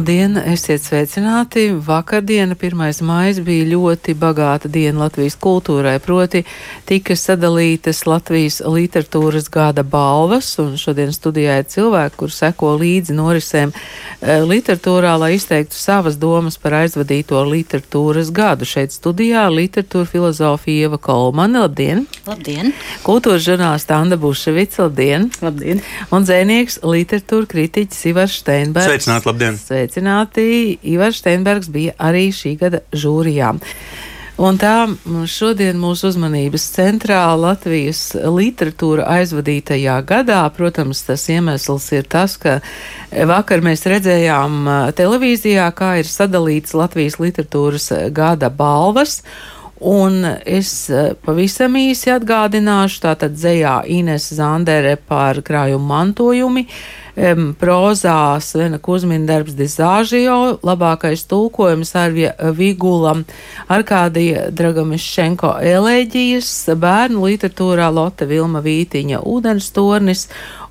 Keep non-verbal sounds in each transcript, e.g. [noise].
Labdien, esiet sveicināti! Vakardiena, 1. maija, bija ļoti bagāta diena Latvijas kultūrai, proti tika sadalītas Latvijas literatūras gada balvas, un šodien studijā ir cilvēki, kur seko līdzi norisēm e, literatūrā, lai izteiktu savas domas par aizvadīto literatūras gadu. Šeit studijā literatūra filozofija Ieva Kolmane, labdien! Labdien! Kultūras žurnālista Anda Buševica, labdien! Labdien! Un dzēnieks literatūra kritiķis Ivars Steinbergs. Sveicināt, labdien! Sveicināti. Ivars Steinbergs bija arī šī gada žūrijā. Un tā šodien mūsu uzmanības centrā Latvijas literatūra aizvadītajā gadā, protams, tas iemesls ir tas, ka vakar mēs redzējām televīzijā, kā ir sadalīts Latvijas literatūras gada balvas. Un es pavisam īsi atgādināšu, tātad dzējā Ines Zandere par krājumu mantojumi, um, prozā Svena Kuzmina darbs Dizāžio, labākais tulkojums Arvija Vigula, Arkādija Dragamišenko elēģijas, bērnu literatūrā Lotte Vilma Vītiņa ūdenstornis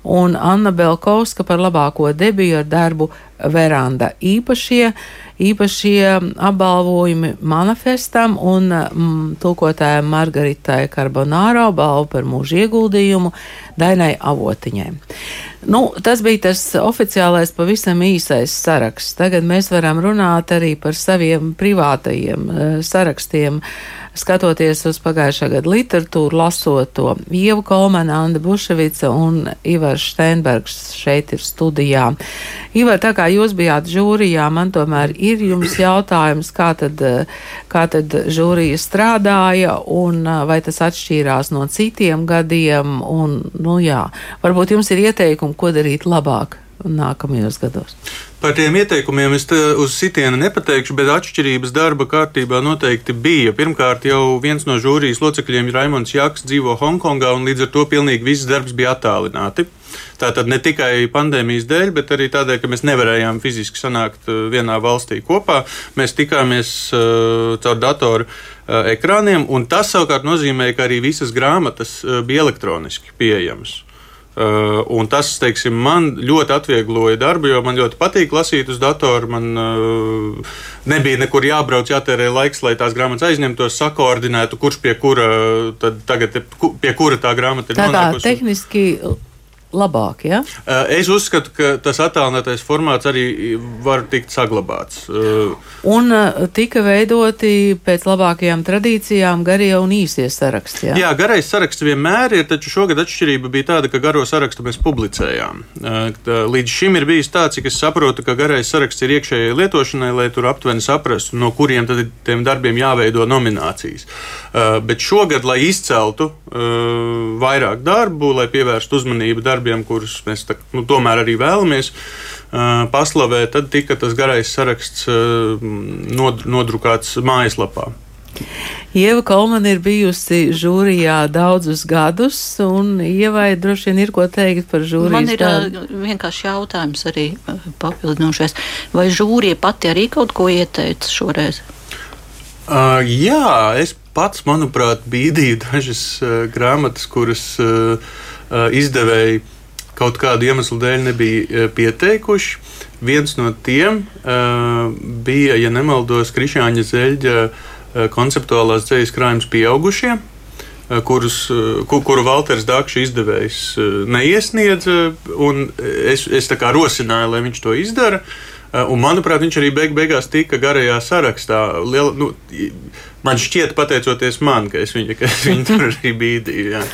un Anna Belkovska par labāko debiju ar darbu Veranda. Īpašie, īpašie apbalvojumi manifestam un mm, tulkotājai Margaritai Carbonāro balvu par mūža ieguldījumu Dainai Avotiņai. Nu, tas bija tas oficiālais, pavisam īsais saraksts. Tagad mēs varam runāt arī par saviem privātajiem uh, sarakstiem. Skatoties uz pagājušā gada literatūru, lasot to Ieva Kolmana, Anda Buševica un Ivars Steinbergs šeit ir studijā. Ivar, tā kā jūs bijāt žūrijā, man tomēr ir jums jautājums, kā tad, kā tad žūrija strādāja un vai tas atšķīrās no citiem gadiem un, nu jā, varbūt jums ir ieteikumi, ko darīt labāk nākamajos gados. Par tiem ieteikumiem es uz sitienu nepateikšu, bet atšķirības darba kārtībā noteikti bija. Pirmkārt, jau viens no žūrijas locekļiem, Raimons Jaks, dzīvo Hongkongā, un līdz ar to pilnīgi viss darbs bija attālināti. Tātad ne tikai pandēmijas dēļ, bet arī tādēļ, ka mēs nevarējām fiziski sanākt uh, vienā valstī kopā. Mēs tikāmies uh, caur datoru uh, ekrāniem, un tas savukārt nozīmē, ka arī visas grāmatas bija elektroniski pieejamas. Uh, un tas, teiksim, man ļoti atviegloja darbu, jo man ļoti patīk lasīt uz datora. Man uh, nebija nekur jābrauc, jātērē laiks, lai tās grāmatas aizņemtos, sakoordinētu, kurš pie kura, tagad, pie kura tā grāmata ir. Tā kā tehniski labāk. Ja? Eh, es uzskatu, ka tas attēlinātais formāts arī var tikt saglabāts. Eh, un eh, tika veidoti pēc labākajām tradīcijām garie un īsie saraksti. Ja? Jā, garais saraksts vienmēr ir, taču šogad atšķirība bija tāda, ka garo sarakstu mēs publicējām. Līdz šim ir bijis tā, cik es saprotu, ka garais saraksts ir iekšējai lietošanai, lai tur aptuveni saprastu, no kuriem tad tiem darbiem jāveido nominācijas. Bet šogad, lai izceltu vairāk darbu, lai pievērstu uzmanību darbiem, darbiem, kurus mēs tā, nu, tomēr arī vēlamies uh, paslavēt, tad tika tas garais saraksts uh, nod, nodrukāts mājaslapā. Ieva Kalmana ir bijusi žūrijā daudzus gadus, un Ievai droši vien ir ko teikt par žūriju. Man ir darbu. vienkārši jautājums arī papildinošais. Vai žūrija pati arī kaut ko ieteica šoreiz? Uh, jā, es pats, manuprāt, bīdīju dažas uh, grāmatas, kuras uh, izdevēji kaut kādu iemeslu dēļ nebija eh, pieteikuši. Viens no tiem uh, bija, ja nemaldos, Krišāņa Zeļģa konceptuālās dzīslas krājums pieaugušie. Kurus, kur, kuru Valters Dakšs izdevējs neiesniedza, es, es rosināju, lai viņš to izdara. Un, manuprāt, viņš arī beig beigās tika garajā sarakstā. Liela, nu, man šķiet, pateicoties man, ka es viņu, ka es viņu tur arī bīdīju.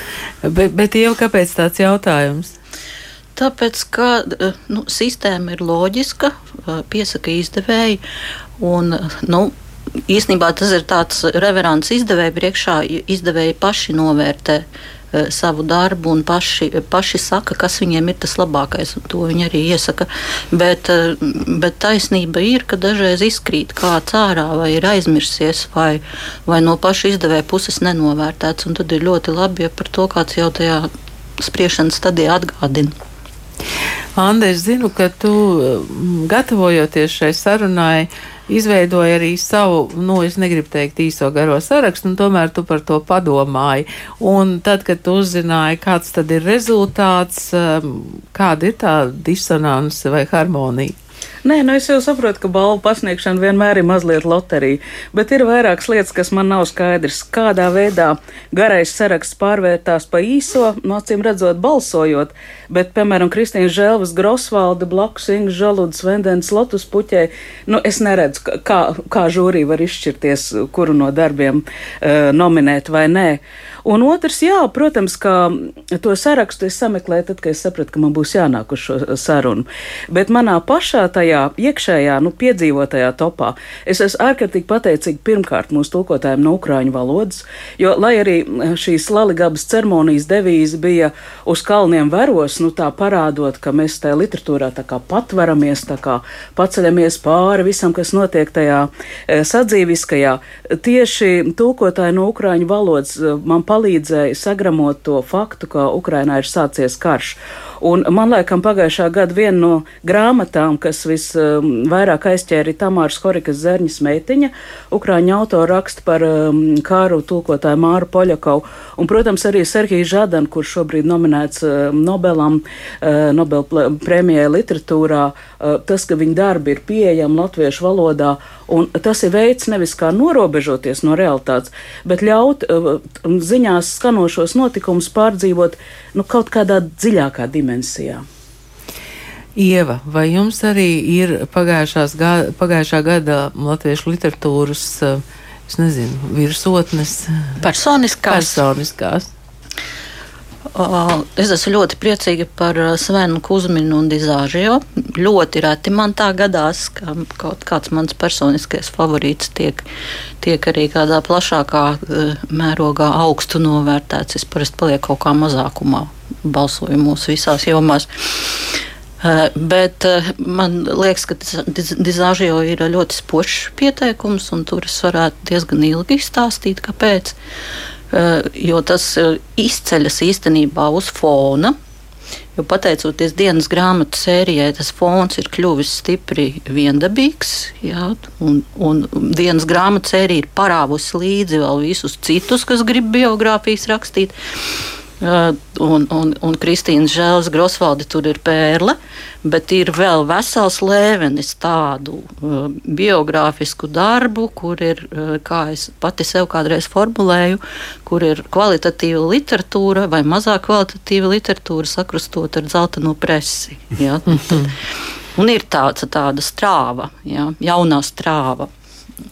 bet, bet jau kāpēc tāds jautājums? Tāpēc, ka eh, nu, sistēma ir loģiska, eh, piesaka izdevēji. Un, nu, īsnībā tas ir tāds reverants izdevēja priekšā. Izdevēji paši novērtē uh, savu darbu un paši, paši saka, kas viņiem ir tas labākais. To viņi arī iesaka. Bet, uh, bet taisnība ir, ka dažreiz izkrīt kāds ārā vai ir aizmirsies vai, vai no paša izdevēja puses nenovērtēts. Tad ir ļoti labi, ja par to kāds jau tajā spriešanas stadijā atgādina. Anna, es zinu, ka tu mm, gatavojoties šai sarunai, izveidoji arī savu, nu, es negribu teikt īso garo sarakstu, un tomēr tu par to padomāji. Un tad, kad tu uzzināji, kāds tad ir rezultāts, um, kāda ir tā disonance vai harmonija? Nē, nu es jau saprotu, ka balvu pasniegšana vienmēr ir mazliet loterija, bet ir vairākas lietas, kas man nav skaidrs. Kādā veidā garais saraksts pārvērtās pa īso, no acīm redzot, balsojot, bet, piemēram, Kristīna Želvas, Grosvalda, blakus Inga Žaludas, Vendens, Lotus puķei, nu es neredzu, kā, kā žūrī var izšķirties, kuru no darbiem uh, nominēt vai nē. Un otrs, jā, protams, ka to sarakstu es sameklēju tad, kad es sapratu, ka man būs jānāk uz šo sarunu. Bet manā pašā tajā iekšējā, nu, piedzīvotajā topā es esmu ārkārtīgi pateicīga pirmkārt mūsu tulkotājiem no ukrāņu valodas, jo, lai arī šīs laligabas ceremonijas devīze bija uz kalniem veros, nu, tā parādot, ka mēs tajā literatūrā tā kā patveramies, tā kā paceļamies pāri visam, kas notiek tajā e, sadzīviskajā, tieši tulkotāji no ukrāņu valodas e, man palīdz palīdzēja sagramot to faktu, ka Ukrainā ir sācies karš. Un man liekas, pagājušā gada viena no grāmatām, kas visvairāk um, aizķēra Tamāras Horikas Zerņas meitiņa, Ukrāņu autora raksta par um, kāru tulkotāju Māru Poļakovu. Un, protams, arī Serhija Žadan, kurš šobrīd nominēts uh, Nobelam, uh, Nobel prēmijai literatūrā, uh, tas, ka viņa darbi ir pieejami latviešu valodā, un tas ir veids nevis kā norobežoties no realitātes, bet ļaut uh, ziņās skanošos notikumus pārdzīvot nu, kaut kādā dziļākā dimensijā dimensijā. Ieva, vai jums arī ir gada, pagājušā gada latviešu literatūras, es nezinu, virsotnes? Personiskās. Personiskās. Es esmu ļoti priecīga par Svenu Kusminu un Dizāžio. Ļoti reti man tā gadās, ka kaut kāds mans personiskais favorīts tiek, tiek arī kādā plašākā mērogā augstu novērtēts. Es parasti palieku kaut kā mazākumā balsojumos visās jomās. Bet man liekas, ka Dizāžio ir ļoti spožs pieteikums, un tur es varētu diezgan ilgi izstāstīt, kāpēc. Uh, jo tas izceļas īstenībā uz fona. Jo pateicoties dienas grāmatu sērijai, tas fons ir kļuvis stipri viendabīgs. Jā, un, un dienas grāmatu sērija ir parāvusi līdzi vēl visus citus, kas grib biogrāfijas rakstīt. Uh, Un, un, un Kristīna Žēlas Grosvalde tur ir pērle, bet ir vēl vesels lēvenis tādu uh, biogrāfisku darbu, kur ir, uh, kā es pati sev kādreiz formulēju, kur ir kvalitatīva literatūra vai mazāk kvalitatīva literatūra sakrustot ar dzelteno presi. Ja? [laughs] Un ir tāds, tāda strāva, ja? jaunā strāva,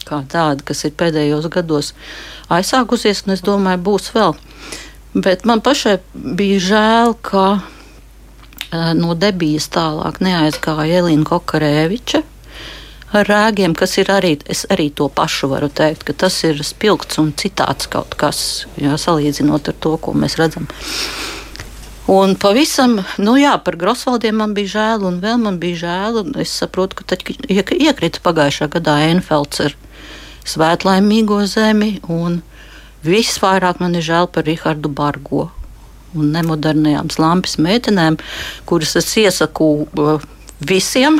kā tāda, kas ir pēdējos gados aizsākusies, un es domāju, būs vēl. Bet man pašai bija žēl, ka uh, no debijas tālāk neaizgāja Elīna Kokarēviča ar rēgiem, kas ir arī, es arī to pašu varu teikt, ka tas ir spilgts un citāds kaut kas, jā, salīdzinot ar to, ko mēs redzam. Un pavisam, nu jā, par Grosvaldiem man bija žēl, un vēl man bija žēl, un es saprotu, ka tad iekrita pagājušā gadā Enfelds ar svētlaimīgo zemi, un Visvairāk man ir žēl par Rihardu Bargo un nemodernajām slampes meitenēm, kuras es iesaku uh, visiem.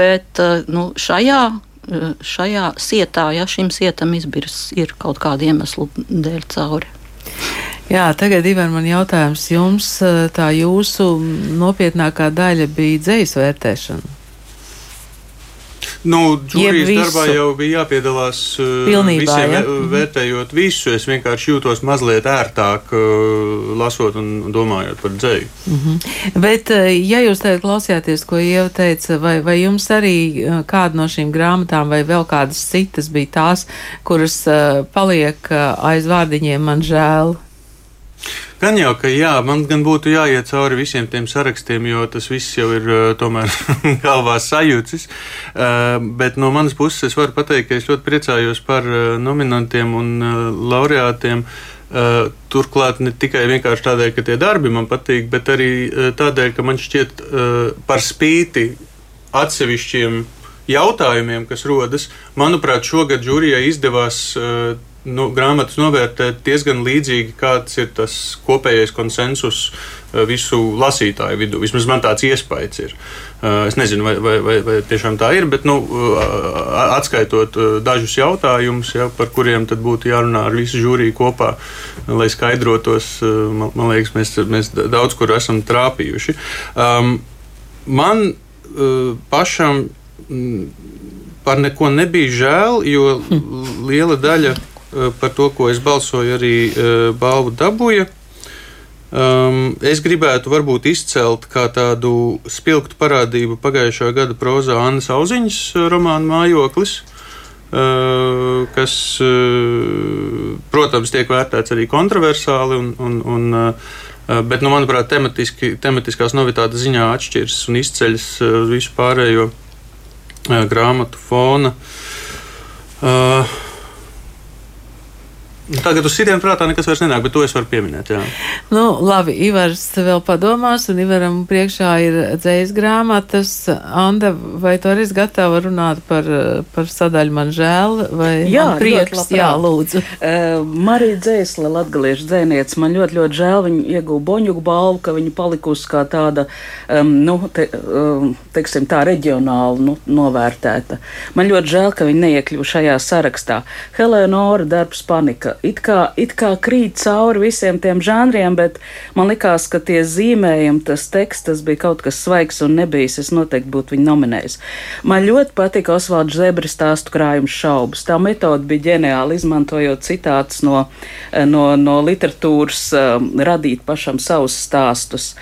Bet uh, nu, šajā, uh, šajā sietā, ja šim sietam izbirs, ir kaut kāda iemesla dēļ cauri. Jā, tagad, Ivan, man jautājums jums, tā jūsu nopietnākā daļa bija dzējas vērtēšana. Nu, Džūrijas darbā jau bija jāpiedalās uh, Pilnībā, visiem, ja? Mhm. vērtējot visu. Es vienkārši jūtos mazliet ērtāk, uh, lasot un domājot par dzēju. Mm -hmm. Bet, ja jūs tagad klausījāties, ko Ieva teica, vai, vai jums arī kāda no šīm grāmatām vai vēl kādas citas bija tās, kuras paliek aiz vārdiņiem man žēl? Gan jau, ka jā, man gan būtu jāiet cauri visiem tiem sarakstiem, jo tas viss jau ir uh, tomēr [laughs] galvā sajūcis. Uh, bet no manas puses es varu pateikt, ka es ļoti priecājos par uh, nominantiem un laureātiem. Uh, turklāt ne tikai vienkārši tādēļ, ka tie darbi man patīk, bet arī uh, tādēļ, ka man šķiet uh, par spīti atsevišķiem jautājumiem, kas rodas, manuprāt, šogad žūrijai izdevās nu, grāmatas novērtēt diezgan līdzīgi, kāds ir tas kopējais konsensus visu lasītāju vidū. Vismaz man tāds iespējas ir. Es nezinu, vai, vai, vai, vai tiešām tā ir, bet nu, atskaitot dažus jautājumus, ja, par kuriem būtu jārunā ar visu žūriju kopā, lai skaidrotos, man, man liekas, mēs, mēs daudz kur esam trāpījuši. Um, man pašam par neko nebija žēl, jo [laughs] liela daļa par to, ko es balsoju, arī uh, balvu dabūja. Um, es gribētu varbūt izcelt kā tādu spilgtu parādību pagājušā gada prozā Annas Auziņas romānu Mājoklis. Uh, kas, uh, protams, tiek vērtēts arī kontroversāli, un, un, un, uh, bet, nu, manuprāt, tematiski, tematiskās novitātes ziņā atšķiras un izceļas uz visu pārējo grāmatu fona. Uh, Tagad uz sitienu prātā nekas vairs nenāk, bet to es varu pieminēt. Jā. Nu, labi, Ivars vēl padomās, un Ivaram priekšā ir dzējas grāmatas. Anda, vai tu arī esi gatava runāt par, par sadaļu man žēl, vai jā, man prieks? Jā, lūdzu. Uh, Marija Dzēsla, latgaliešu dzēniec, man ļoti, ļoti žēl, viņa ieguva boņugu balvu, ka viņa palikusi kā tāda, um, nu, te, um, teiksim, tā reģionāli nu, novērtēta. Man ļoti žēl, ka viņa neiekļuva šajā sarakstā. Helēnora darbs panika it kā, it kā krīt cauri visiem tiem žanriem, bet man likās, ka tie zīmējumi, tas teksts, tas bija kaut kas svaigs un nebijis. Es noteikti būtu viņu nominējis. Man ļoti patika Osvalds Zebris stāstu krājums šaubas. Tā metode bija ģeniāla, izmantojot citātus no, no, no literatūras, um, radīt pašam savus stāstus.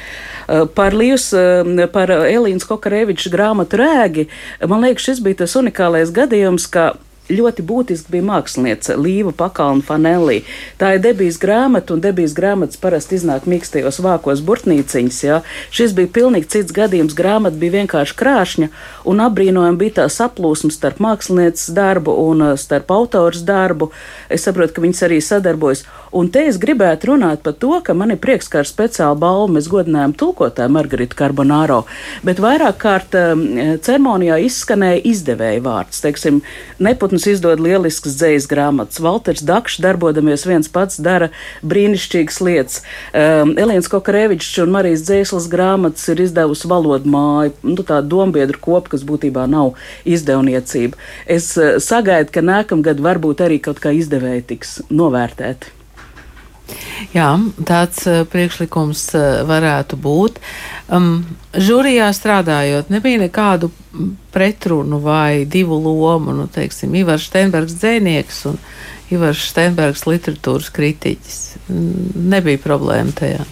Uh, par Līvas, um, par Elīnas Kokarevičs grāmatu rēgi, man liekas, šis bija tas unikālais gadījums, ka ļoti būtiski bija mākslinieca Līva Pakalna Fanelī. Tā ir debijas grāmata, un debijas grāmatas parasti iznāk mīkstajos vākos burtnīciņas. Ja? Šis bija pilnīgi cits gadījums. Grāmata bija vienkārši krāšņa, un apbrīnojami bija tā saplūsma starp mākslinieces darbu un uh, starp autors darbu. Es saprotu, ka viņas arī sadarbojas. Un te es gribētu runāt par to, ka man ir prieks, ka ar speciālu balvu mēs godinājām tulkotāju Margaritu Carbonāro, bet vairāk kārt um, ceremonijā izskanēja izdevēja vārds. Teiksim, Neputns izdod lielisks dzējas grāmatas, Valters Dakšs darbodamies viens pats dara brīnišķīgas lietas. Um, Elīns Kokarevičs un Marijas dzēslas grāmatas ir izdevusi valodu māju, nu, tā dombiedru kopu, kas būtībā nav izdevniecība. Es uh, sagaidu, ka nākamgad varbūt arī kaut kā izdevēji tiks novērtēti. Jā, tāds uh, priekšlikums uh, varētu būt. Um, žūrijā strādājot, nebija nekādu pretrunu vai divu lomu. Nu, teiksim, Ivars Steinbergs dzēnieks un Ivars Steinbergs literatūras kritiķis. Nebija problēma tajā.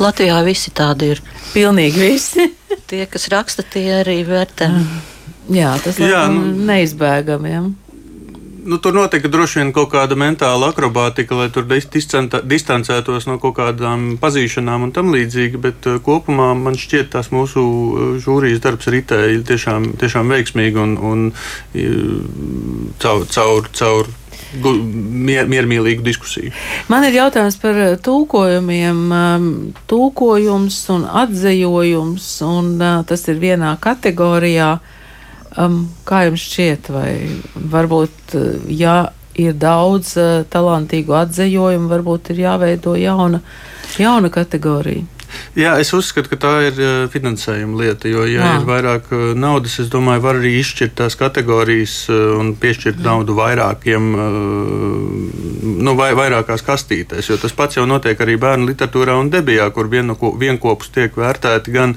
Latvijā visi tādi ir. Pilnīgi visi. tie, kas raksta, tie arī vērtē. Jā, tas ir nu, neizbēgami. Ja? Nu, tur notika droši vien kaut kāda mentāla akrobātika, lai tur distancētos no kaut kādām pazīšanām un tam līdzīgi. Bet uh, kopumā man šķiet, tas mūsu uh, žūrijas darbs ritēja tiešām, tiešām veiksmīgi un, un uh, caur, caur, caur mier, miermīlīgu diskusiju. Man ir jautājums par tulkojumiem. Um, tulkojums un atzējojums, un tas ir vienā kategorijā. Um, kā jums šķiet, vai varbūt, uh, ja ir daudz uh, talantīgu atzējojumu, varbūt ir jāveido jauna, jauna kategorija? Jā, es uzskatu, ka tā ir eh, finansējuma lieta. Jo, ja Jā. ir vairāk eh, naudas, es domāju, var arī izšķirt tās kategorijas eh, un piešķirt Jā. naudu vairākiem, nu, vai, vairākās kastītēs. Jo tas pats jau notiek arī bērnu literatūrā un debijā, kur vienopus tiek vērtēti gan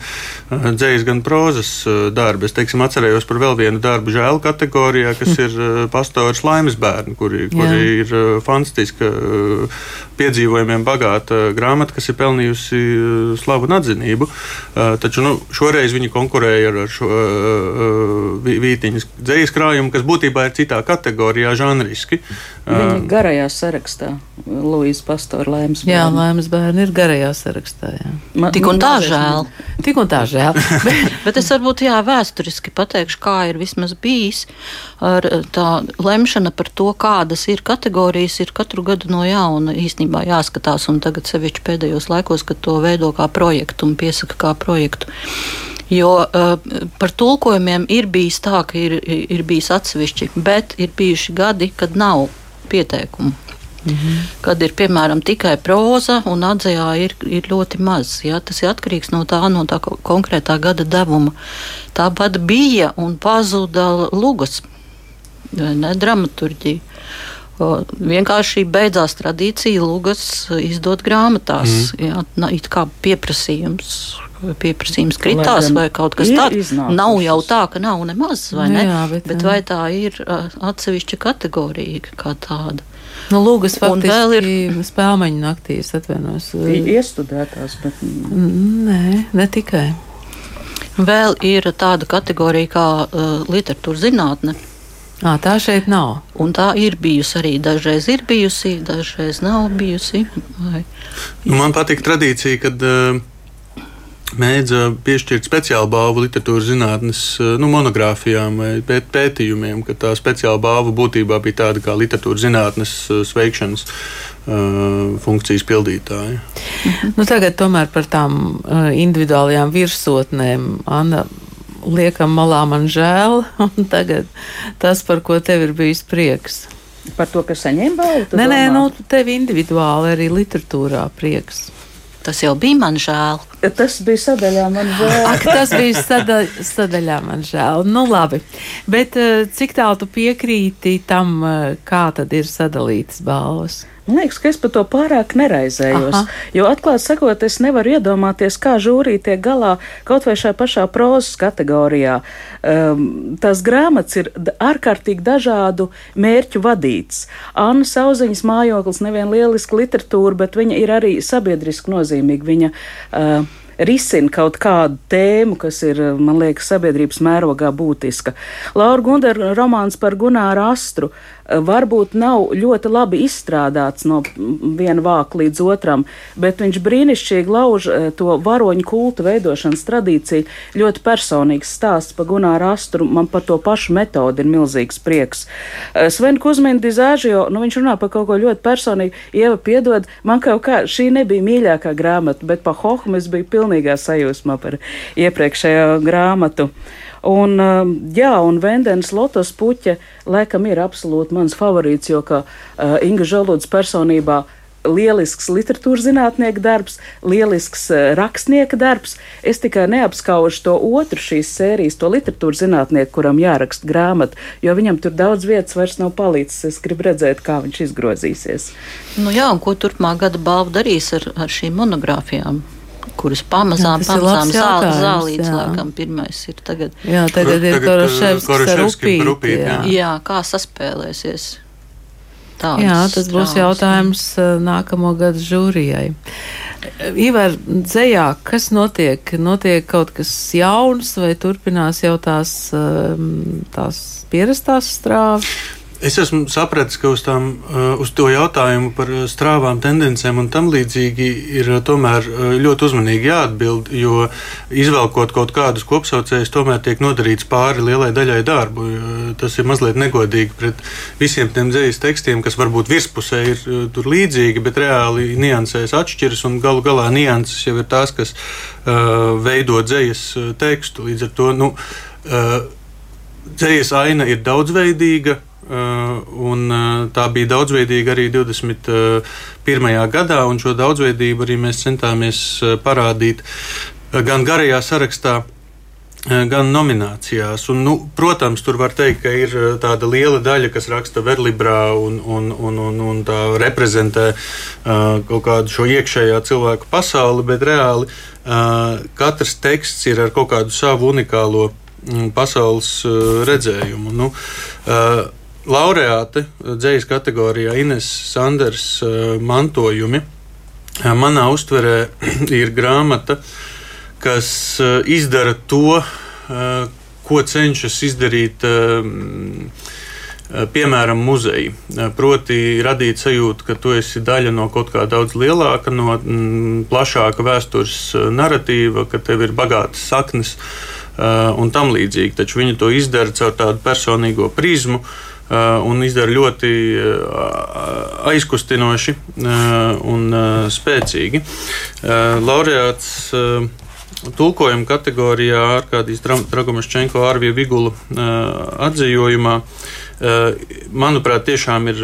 dzējas, gan prozas darbi. Es teiksim, atcerējos par vēl vienu darbu žēl kategorijā, kas [laughs] ir pastors laimes bērni, kuri, kuri ir fantastiska piedzīvojumiem bagāta grāmata, kas ir pelnījusi slavu un atzinību. Uh, taču nu, šoreiz viņi konkurēja ar šo uh, uh, vītiņas dzīslu krājumu, kas būtībā ir citā kategorijā, žanriski. Viņi garajā sarakstā, Luīsa Pastora lēmas bērni. Jā, lēmas bērni ir garajā sarakstā. Jā. Man, Tik un tā žēl. Tik un tā žēl. [laughs] Bet es varbūt jā, vēsturiski pateikšu, kā ir vismaz bijis ar tā lemšana par to, kādas ir kategorijas, ir katru gadu no jauna īstenībā jāskatās. Un tagad sevišķi pēdējos laikos, kad to veido kā projektu un piesaka kā projektu. Jo uh, par tulkojumiem ir bijis tā, ka ir, ir bijis atsevišķi, bet ir bijuši gadi, kad nav pieteikumu. Mhm. Kad ir piemēram tikai proza un atzējā ir, ir ļoti maz. Ja? Tas ir atkarīgs no tā, no tā konkrētā gada devuma. Tāpat bija un pazuda lugas, ne dramaturģija. Vienkārši beidzās tradīcija lugas izdot grāmatās. Mm. Jā, it kā pieprasījums pieprasījums kritās, vai kaut kas tāds. Nav jau tā, ka nav nemaz, vai ne? Jā, bet, bet vai tā ir atsevišķa kategorija kā tāda? Nu, Lūgas faktiski vēl ir spēļu naktīs, atvainojos. Iestudētās, bet. Nē, ne tikai. Vēl ir tāda kategorija kā uh, literatūra zinātne. À, tā šeit nav. Un tā ir bijusi arī. Dažreiz ir bijusi, dažreiz nav bijusi. Vai... Nu, man patīk tradīcija, kad uh, mēdza piešķirt speciālu balvu literatūras zinātnes nu, monogrāfijām vai pēt, pētījumiem, ka tā speciāla balva būtībā bija tāda kā literatūras zinātnes sveikšanas funkcijas pildītāja. Nu, tagad tomēr par tām individuālajām virsotnēm. Anna, liekam malā man žēl, [laughs] un tagad tas, par ko tev ir bijis prieks. Par to, ka saņēma balvu? Nē, nē, nu, tev individuāli arī literatūrā prieks. Tas jau bija man žēl. Tas bija sadaļā man žēl. Ak, tas bija sadaļ, sadaļā man žēl. Nu, labi. Bet eh, cik tālu tu piekrīti tam, eh, kā tad ir sadalītas balvas? Man liekas, ka es par to pārāk neraizējos. Aha. Jo, atklāti sakot, es nevaru iedomāties, kā žūrī tiek galā kaut vai šajā pašā prozas kategorijā. Um, tās grāmatas ir ārkārtīgi dažādu mērķu vadīts. Anna Sauziņas mājoklis nevien lieliska literatūra, bet viņa ir arī sabiedriski nozīmīga. Viņa, uh, risina kaut kādu tēmu, kas ir, man liekas, sabiedrības mērogā būtiska. Laura Gundera romāns par Gunāru Astru varbūt nav ļoti labi izstrādāts no viena vāka līdz otram, bet viņš brīnišķīgi lauž eh, to varoņu kultu veidošanas tradīciju. Ļoti personīgs stāsts par Gunāru Astru, man par to pašu metodi ir milzīgs prieks. Eh, Sven Kuzmina Dizāžio, nu viņš runā par kaut ko ļoti personīgu. Ieva piedod, man kaut kā šī nebija mīļākā grāmata, bet pa Hohmu es biju pilnīgā sajūsmā par iepriekšējo grāmatu. Un, um, jā, un Vendens Lotus puķe laikam ir absolūti mans favorīts, jo kā uh, Inga Žalodas personībā lielisks literatūras zinātnieka darbs, lielisks uh, rakstnieka darbs. Es tikai neapskaužu to otru šīs sērijas, to literatūras zinātnieku, kuram jāraksta grāmata, jo viņam tur daudz vietas vairs nav palicis. Es gribu redzēt, kā viņš izgrozīsies. Nu jā, un ko turpmāk gada balva darīs ar, ar šīm monogrāfijām? Kuras pamazām, jā, pamazām zāle, zālīts, laikam, pirmais ir tagad. Jā, tagad ir Koroševskis ar upīti. Jā. jā, kā saspēlēsies. Tāds jā, tas būs jautājums uh, nākamo gadu žūrijai. Ivar, dzējā, kas notiek? Notiek kaut kas jauns vai turpinās jau tās, um, tās pierastās strāvas? Es esmu sapratis, ka uz, tām, uh, uz to jautājumu par uh, strāvām, tendencēm un tam līdzīgi ir uh, tomēr ļoti uzmanīgi jāatbild, jo izvelkot kaut kādus kopsaucējus, tomēr tiek nodarīts pāri lielai daļai darbu. Tas ir mazliet negodīgi pret visiem tiem dzīslu tekstiem, kas varbūt virspusē ir tur līdzīgi, bet reāli niansēs atšķiras un galu galā nianses jau ir tās, kas uh, veido dzīslas tekstu. Līdz ar to nu, uh, dzīslas aina ir daudzveidīga un, uh, tā bija daudzveidīga arī 21. gadā, un šo daudzveidību arī mēs centāmies parādīt gan garajā sarakstā, gan nominācijās. Un, nu, protams, tur var teikt, ka ir tāda liela daļa, kas raksta verlibrā un, un, un, un, un tā reprezentē uh, kaut kādu šo iekšējā cilvēku pasauli, bet reāli uh, katrs teksts ir ar kaut kādu savu unikālo um, pasaules uh, redzējumu. Nu, uh, laureāte dzīslas kategorijā Ines Sanders eh, mantojumi. Eh, manā uztverē [clears throat] ir grāmata, kas eh, izdara to, ko cenšas izdarīt piemēram, muzeja. Proti, radīt sajūtu, ka tu esi daļa no kaut kā daudz lielāka, no mm, plašāka vēstures narratīva, ka tev ir bagātas saknes un tam līdzīgi. Taču viņi to izdara caur tādu personīgo prizmu. Uh, un izdara ļoti uh, aizkustinoši uh, un spēcīgi. Laureāts tulkojuma kategorijā Arkādijas Dragomaščenko Arvija Vigula atzījumā. Manuprāt, tiešām ir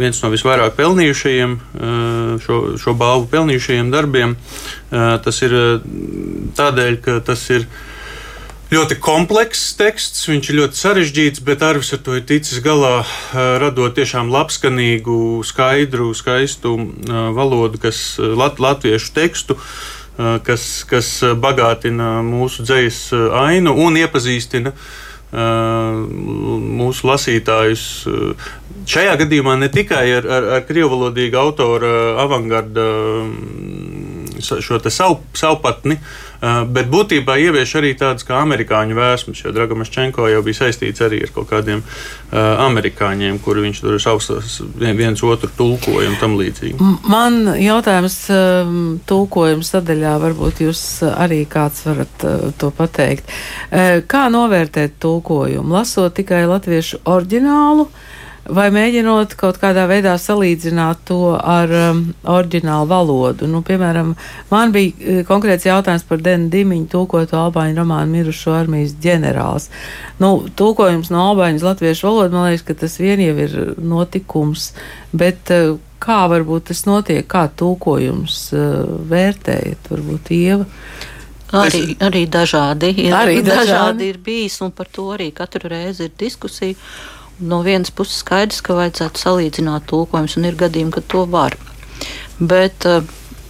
viens no visvairāk pelnījušajiem, šo, šo balvu pelnījušajiem darbiem. Tas ir tādēļ, ka tas ir ļoti komplekss teksts, viņš ir ļoti sarežģīts, bet Arvis ar to ir ticis galā, radot tiešām labskanīgu, skaidru, skaistu valodu, kas lat, latviešu tekstu. Kas, kas bagātina mūsu dzīslu ainu un iepazīstina mūsu lasītājus. Šajā gadījumā ne tikai ar, ar, ar krievalodīgu autora avangarda šo savu, savpatni, bet būtībā ievieš arī tādas kā amerikāņu vēsmas, jo Dragamaščenko jau bija saistīts arī ar kaut kādiem amerikāņiem, kuri viņš tur savus viens otru tulkoja un tam līdzīgi. Man jautājums tulkojuma sadaļā, varbūt jūs arī kāds varat to pateikt. Kā novērtēt tulkojumu? Lasot tikai latviešu oriģinālu, vai mēģinot kaut kādā veidā salīdzināt to ar um, oriģinālu valodu. Nu, piemēram, man bija uh, konkrēts jautājums par Denu Dimiņu tulkotu albāņu romānu Mirušo armijas ģenerālis. Nu, tulkojums no albāņu uz latviešu valodu, man liekas, ka tas vien jau ir notikums, bet uh, kā varbūt tas notiek, kā tulkojums uh, vērtējat, varbūt Ieva? Arī, arī dažādi ir, arī dažādi. dažādi ir bijis, un par to arī katru reizi ir diskusija. No vienas puses skaidrs, ka vajadzētu salīdzināt tulkojumus, un ir gadījumi, kad to var. Bet eh,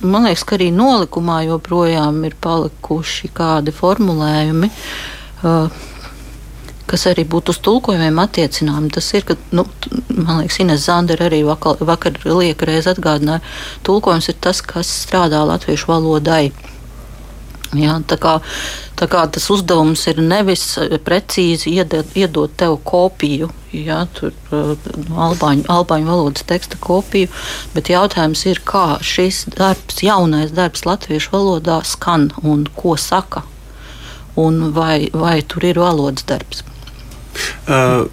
man liekas, ka arī nolikumā joprojām ir palikuši kādi formulējumi, eh, kas arī būtu uz tulkojumiem attiecināmi. Tas ir, ka, nu, man liekas, Ines Zandera arī vakar, vakar lieka reiz atgādināja, tulkojums ir tas, kas strādā latviešu valodai. Jā, tā, kā, tā kā tas uzdevums ir nevis precīzi iedot, iedot tev kopiju, jā, tur, no albāņu, albāņu valodas teksta kopiju, bet jautājums ir, kā šis darbs, jaunais darbs latviešu valodā skan un ko saka, un vai, vai tur ir valodas darbs. Uh.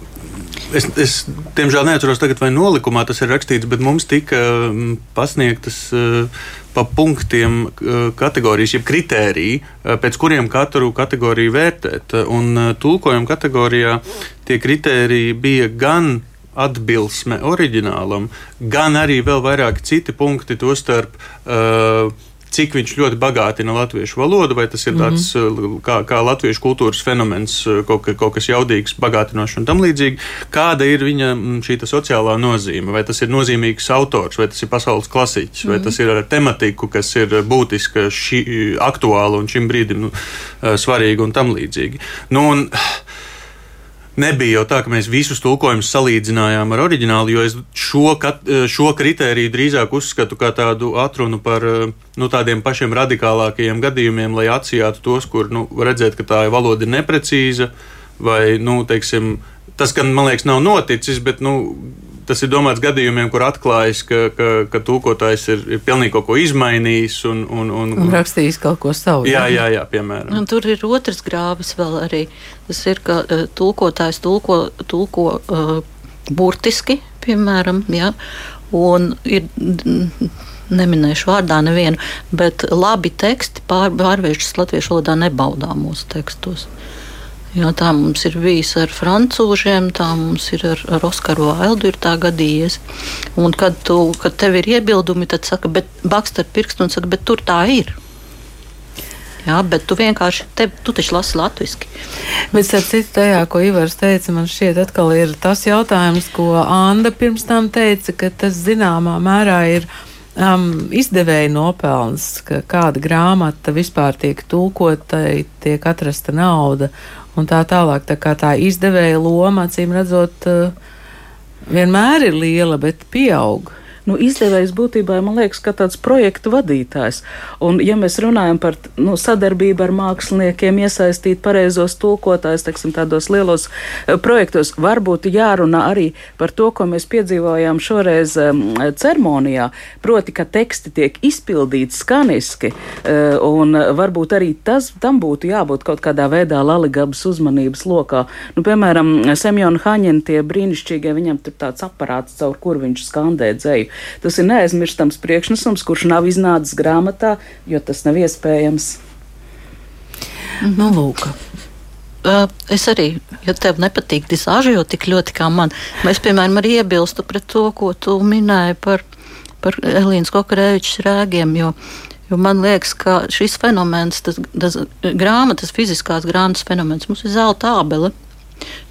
Es, es diemžēl neatceros, tagad, vai nolikumā tas ir rakstīts, bet mums tika pasniegtas uh, pa punktiem kategorijas, jeb kritēriji, pēc kuriem katru kategoriju vērtēt. Un tulkojuma kategorijā tie kritēriji bija gan atbilsme oriģinālam, gan arī vēl vairāk citi punkti, tostarp uh, cik viņš ļoti bagātina latviešu valodu, vai tas ir tāds mm -hmm. kā, kā latviešu kultūras fenomens, eh, kaut, ka, kaut kas jaudīgs, bagātinošs un tam līdzīgi. Kāda ir viņa mm, šī sociālā nozīme? Vai tas ir nozīmīgs autors, vai tas ir pasaules klasiķis, mm -hmm. vai mhm. tas ir ar tematiku, kas ir būtiska, šī, aktuāla un šim brīdim nu, eh, svarīga un tam līdzīgi. Nu, un, Nebija jau tā, ka mēs visus tulkojumus salīdzinājām ar oriģinālu, jo es šo, kat, šo kritēriju drīzāk uzskatu kā tādu atrunu par nu, tādiem pašiem radikālākajiem gadījumiem, lai atsijātu tos, kur nu, redzēt, ka tā valoda ir neprecīza vai, nu, teiksim, tas, gan man liekas, nav noticis, bet nu, tas ir domāts gadījumiem, kur atklājas, ka, ka, ka tūkotājs ir, ir pilnīgi kaut ko izmainījis un, un, un, un rakstījis kaut ko savu. Jā, jā, jā piemēram. Un tur ir otrs grāvis vēl arī. Tas ir, ka uh, tulkotājs tulko, tulko uh, burtiski, piemēram, jā, un ir. Neminēšu vārdā nevienu, bet labi teksti pār, pārvēršas latviešu valodā nebaudām mūsu tekstos. Uh, Jā, tā mums ir bijis ar frančūžiem, tā mums ir ar, ar Oskaru Vaildu ir tā gadījies. Un kad, tu, kad tev ir iebildumi, tad saka, bet bakst ar pirkstu un saka, bet tur tā ir. Jā, bet tu vienkārši, te, tu taču lasi latviešu. Bet ar citu tajā, ko Ivars teica, man šķiet atkal ir tas jautājums, ko Anda pirms tam teica, ka tas zināmā mērā ir um, izdevēja nopelns, ka kāda grāmata vispār tiek tulkotai, tiek atrasta nauda un tā tālāk. Tā kā tā izdevēja loma, acīm redzot, eh, vienmēr ir liela, bet pieaug nu, izdevējs būtībā man liekas, ka tāds projektu vadītājs. Un, ja mēs runājam par nu, sadarbību ar māksliniekiem, iesaistīt pareizos tulkotājus, teiksim, tādos lielos uh, projektos, varbūt jārunā arī par to, ko mēs piedzīvojām šoreiz um, ceremonijā, proti, ka teksti tiek izpildīti skaniski, uh, un varbūt arī tas, tam būtu jābūt kaut kādā veidā Laligabas uzmanības lokā. Nu, piemēram, Semjona Haņena tie brīnišķīgie, viņam tur tāds aparāts, caur kur viņš skandē dzēju. Tas ir neaizmirstams priekšnesums, kurš nav iznācis grāmatā, jo tas nav iespējams. Nu, lūk. Uh, es arī, ja tev nepatīk disāžu, tik ļoti kā man, es, piemēram, arī iebilstu pret to, ko tu minēji par, par Elīnas Kokarēvičs rēgiem, jo, jo man liekas, ka šis fenomens, tas, tas grāmatas, fiziskās grāmatas fenomens, mums ir zelta ābele.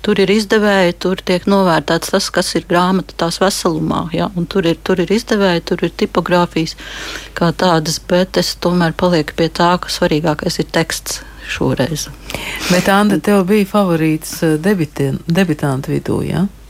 Tur ir izdevēji, tur tiek novērtēts tas, kas ir grāmata tās veselumā. Ja? Tur, ir, tur ir izdevēji, tur ir tipogrāfijas kā tādas, bet es tomēr palieku pie tā, ka svarīgākais ir teksts šoreiz. Bet, Anna, tev bija favorīts eh, debitantu vidū, jā? Ja?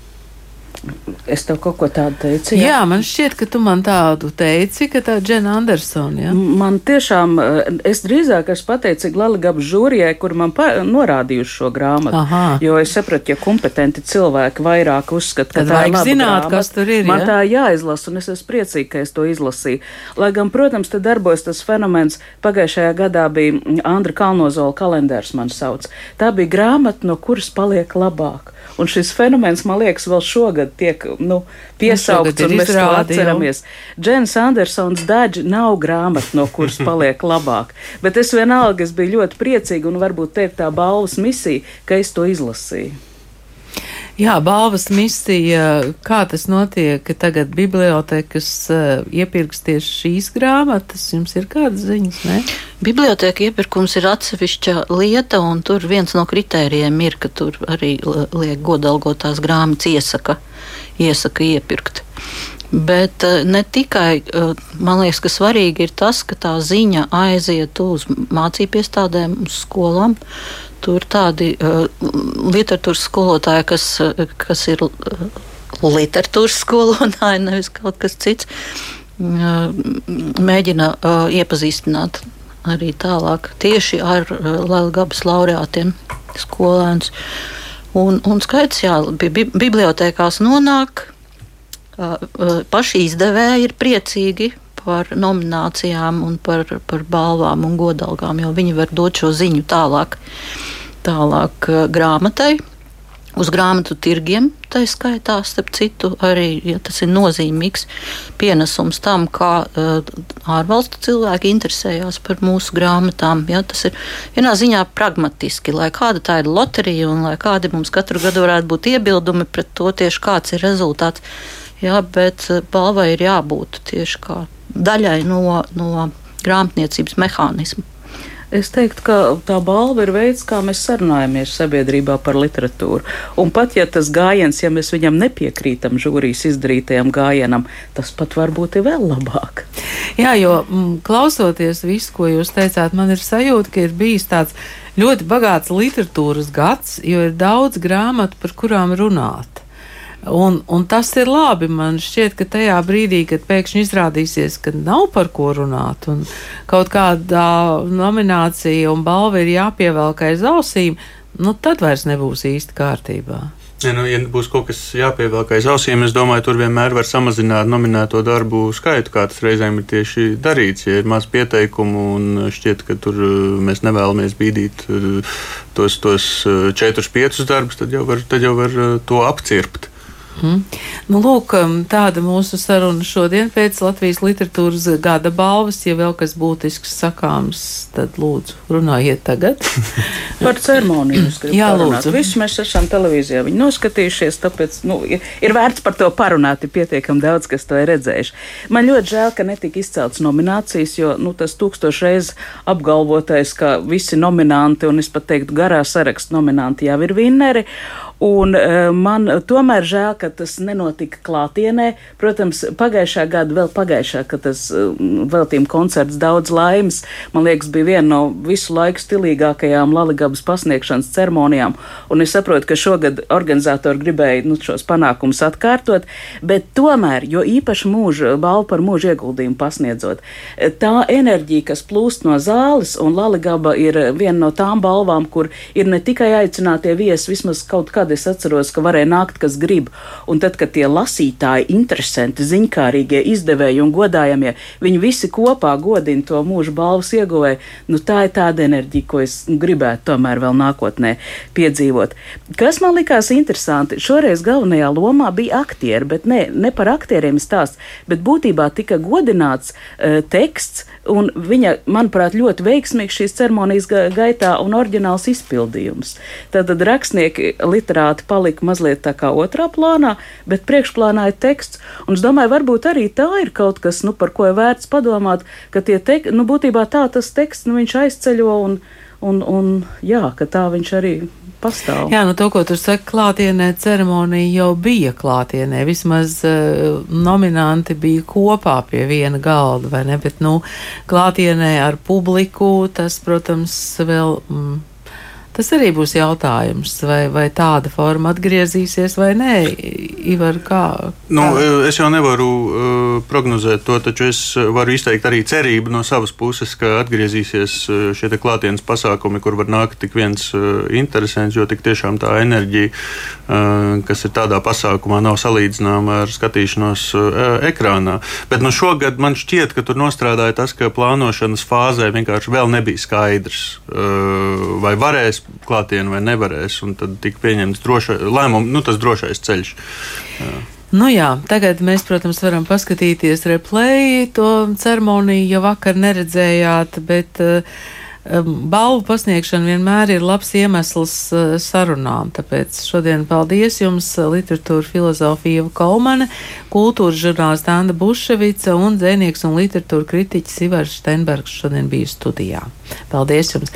Es tev kaut ko tādu teicu. Jā, jā man šķiet, ka tu man tādu teici, ka tā ir Džena Andersona. Ja? Man tiešām, eh, es drīzāk esmu pateicīga Latvijas žūrijai, kur man norādījuši šo grāmatu. Aha. Jo es sapratu, ja kompetenti cilvēki vairāk uzskata, ka Tad tā ir zināt, grāmata, kas tur ir. Man ja? tā jāizlasa, un es esmu priecīga, ka es to izlasīju. Lai gan, protams, te darbojas tas fenomens. Pagājušajā gadā bija Andra Kalnozola kalendārs, man sauc. Tā bija grāmata, no kuras paliek labāk. Un šis fenomens, man liekas, vēl šogad tiek nu, piesaukts, nu, un mēs to atceramies. Džens Andersons daži nav grāmata, no kuras paliek labāk. Bet es vienalga, es biju ļoti priecīga, un varbūt te ir tā balvas misija, ka es to izlasīju. Jā, balvas misija, kā tas notiek, ka tagad bibliotekas uh, iepirks tieši šīs grāmatas, jums ir kādas ziņas, ne? Biblioteka iepirkums ir atsevišķa lieta, un tur viens no kritērijiem ir, ka tur arī liek godalgotās grāmatas iesaka, iesaka iepirkt. Bet uh, ne tikai, uh, man liekas, ka svarīgi ir tas, ka tā ziņa aiziet uz mācību iestādēm, uz skolām. Tur tādi uh, literatūras skolotāji, kas, kas ir literatūras skolotāji, [laughs] nevis kaut kas cits, uh, mēģina uh, iepazīstināt arī tālāk tieši ar uh, Latvijas laureātiem skolēnus. Un, un skaidrs, jā, bi bibliotekās nonāk, paši izdevēji ir priecīgi par nominācijām un par, par balvām un godalgām, jo viņi var dot šo ziņu tālāk, tālāk grāmatai. Uz grāmatu tirgiem tā skaitā, starp citu, arī ja tas ir nozīmīgs pienesums tam, kā uh, ārvalstu cilvēki interesējās par mūsu grāmatām. Ja, tas ir vienā ziņā pragmatiski, lai kāda tā ir loterija un lai kādi mums katru gadu varētu būt iebildumi pret to tieši kāds ir rezultāts. Ja, bet uh, balvai ir jābūt tieši kā daļai no, no grāmatniecības mehānisma. Es teiktu, ka tā balva ir veids, kā mēs sarunājamies sabiedrībā par literatūru. Un pat ja tas gājiens, ja mēs viņam nepiekrītam žūrijas izdarītajam gājienam, tas pat varbūt ir vēl labāk. Jā, jo m, mm, klausoties visu, ko jūs teicāt, man ir sajūta, ka ir bijis tāds ļoti bagāts literatūras gads, jo ir daudz grāmatu, par kurām runāt. Un, un tas ir labi. Man šķiet, ka tajā brīdī, kad pēkšņi izrādīsies, ka nav par ko runāt, un kaut kāda nominācija un balva ir jāpievelk aiz ausīm, nu tad vairs nebūs īsti kārtībā. Ja, nu, ja būs kaut kas jāpievelk aiz ausīm, es domāju, tur vienmēr var samazināt nominēto darbu skaitu, kā tas reizēm ir tieši darīts. Ja ir maz pieteikumu un šķiet, ka tur uh, mēs nevēlamies bīdīt uh, tos, tos uh, četrus, piecus darbus, tad jau var, tad jau var to apcirpt. Mm. Nu, lūk, um, tāda mūsu saruna šodien pēc Latvijas literatūras gada balvas. Ja vēl kas būtisks sakāms, tad lūdzu, runājiet tagad. [laughs] Par ceremoniju. Jā, parunāt. lūdzu. Visu mēs esam televīzijā viņi noskatījušies, tāpēc nu, ir, vērts par to parunāt. Ir pietiekami daudz, kas to ir redzējuši. Man ļoti žēl, ka netika izcelts nominācijas, jo nu, tas tūkstošreiz apgalvotais, ka visi nominanti, un es pat teiktu, garā saraksta nominanti jau ir vinneri. Un uh, man tomēr žēl, ka tas nenotika klātienē. Protams, pagājušā gada, vēl pagājušā, kad tas uh, veltījuma koncerts daudz laimes, man liekas, bija viena no visu laiku stilīgākajām Laligabas pasniegšanas ceremonijām. Un es saprotu, ka šogad organizatori gribēja nu, šos panākumus atkārtot, bet tomēr, jo īpaši mūža balvu par mūža ieguldījumu pasniedzot, tā enerģija, kas plūst no zāles, un Laligaba ir viena no tām balvām, kur ir ne tikai aicinātie viesi, vismaz kaut kā gadi. Es atceros, ka varēja nākt, kas grib. Un tad, kad tie lasītāji, interesanti, ziņkārīgie, izdevēji un godājamie, viņi visi kopā godina to mūža balvas ieguvēju, nu tā ir tāda enerģija, ko es gribētu tomēr vēl nākotnē piedzīvot. Kas man likās interesanti, šoreiz galvenajā lomā bija aktieri, bet ne, ne par aktieriem stāsts, bet būtībā tika godināts uh, teksts, un viņa, manuprāt, ļoti veiksmīgs šīs ceremonijas gaitā un oriģināls izpildījums. Tad rakstnieki, literāti palika mazliet tā kā otrā plānā, bet priekšplānā ir teksts. Un es domāju, varbūt arī tā ir kaut kas, nu, par ko ir vērts padomāt, ka tie teksti, nu, būtībā tā tas teksts, nu, viņš aizceļo un, un, un jā, ka tā viņš arī pastāv. Jā, nu to, ko tu saki, klātienē ceremonija jau bija klātienē. Vismaz uh, nominanti bija kopā pie viena galda, vai ne? Bet, nu, klātienē ar publiku tas, protams, vēl. Mm, Tas arī būs jautājums, vai, vai tāda forma atgriezīsies vai nē. Ivar, kā, kā? Nu, es jau nevaru uh, prognozēt to, taču es varu izteikt arī cerību no savas puses, ka atgriezīsies šie klātienes pasākumi, kur var nākt tik viens uh, interesants, jo tik tiešām tā enerģija, uh, kas ir tādā pasākumā, nav salīdzināma ar skatīšanos uh, ekrānā. Bet nu, šogad man šķiet, ka tur nostrādāja tas, ka plānošanas fāzē vienkārši vēl nebija skaidrs, uh, vai varēs klātienē vai nevarēs. Tad tika pieņemts droša, lēmums, nu, tas drošais ceļš. Jā. Nu jā, tagad mēs, protams, varam paskatīties replay. To ceremoniju jau vakar neredzējāt, bet uh, balvu pasniegšana vienmēr ir labs iemesls uh, sarunām. Tāpēc šodien paldies jums, literatūra filozofija Kolmane, kultūras žurnālista Anna Buševica un dzēnieks un literatūra kritiķis Ivars Steinbergs šodien bija studijā. Paldies jums!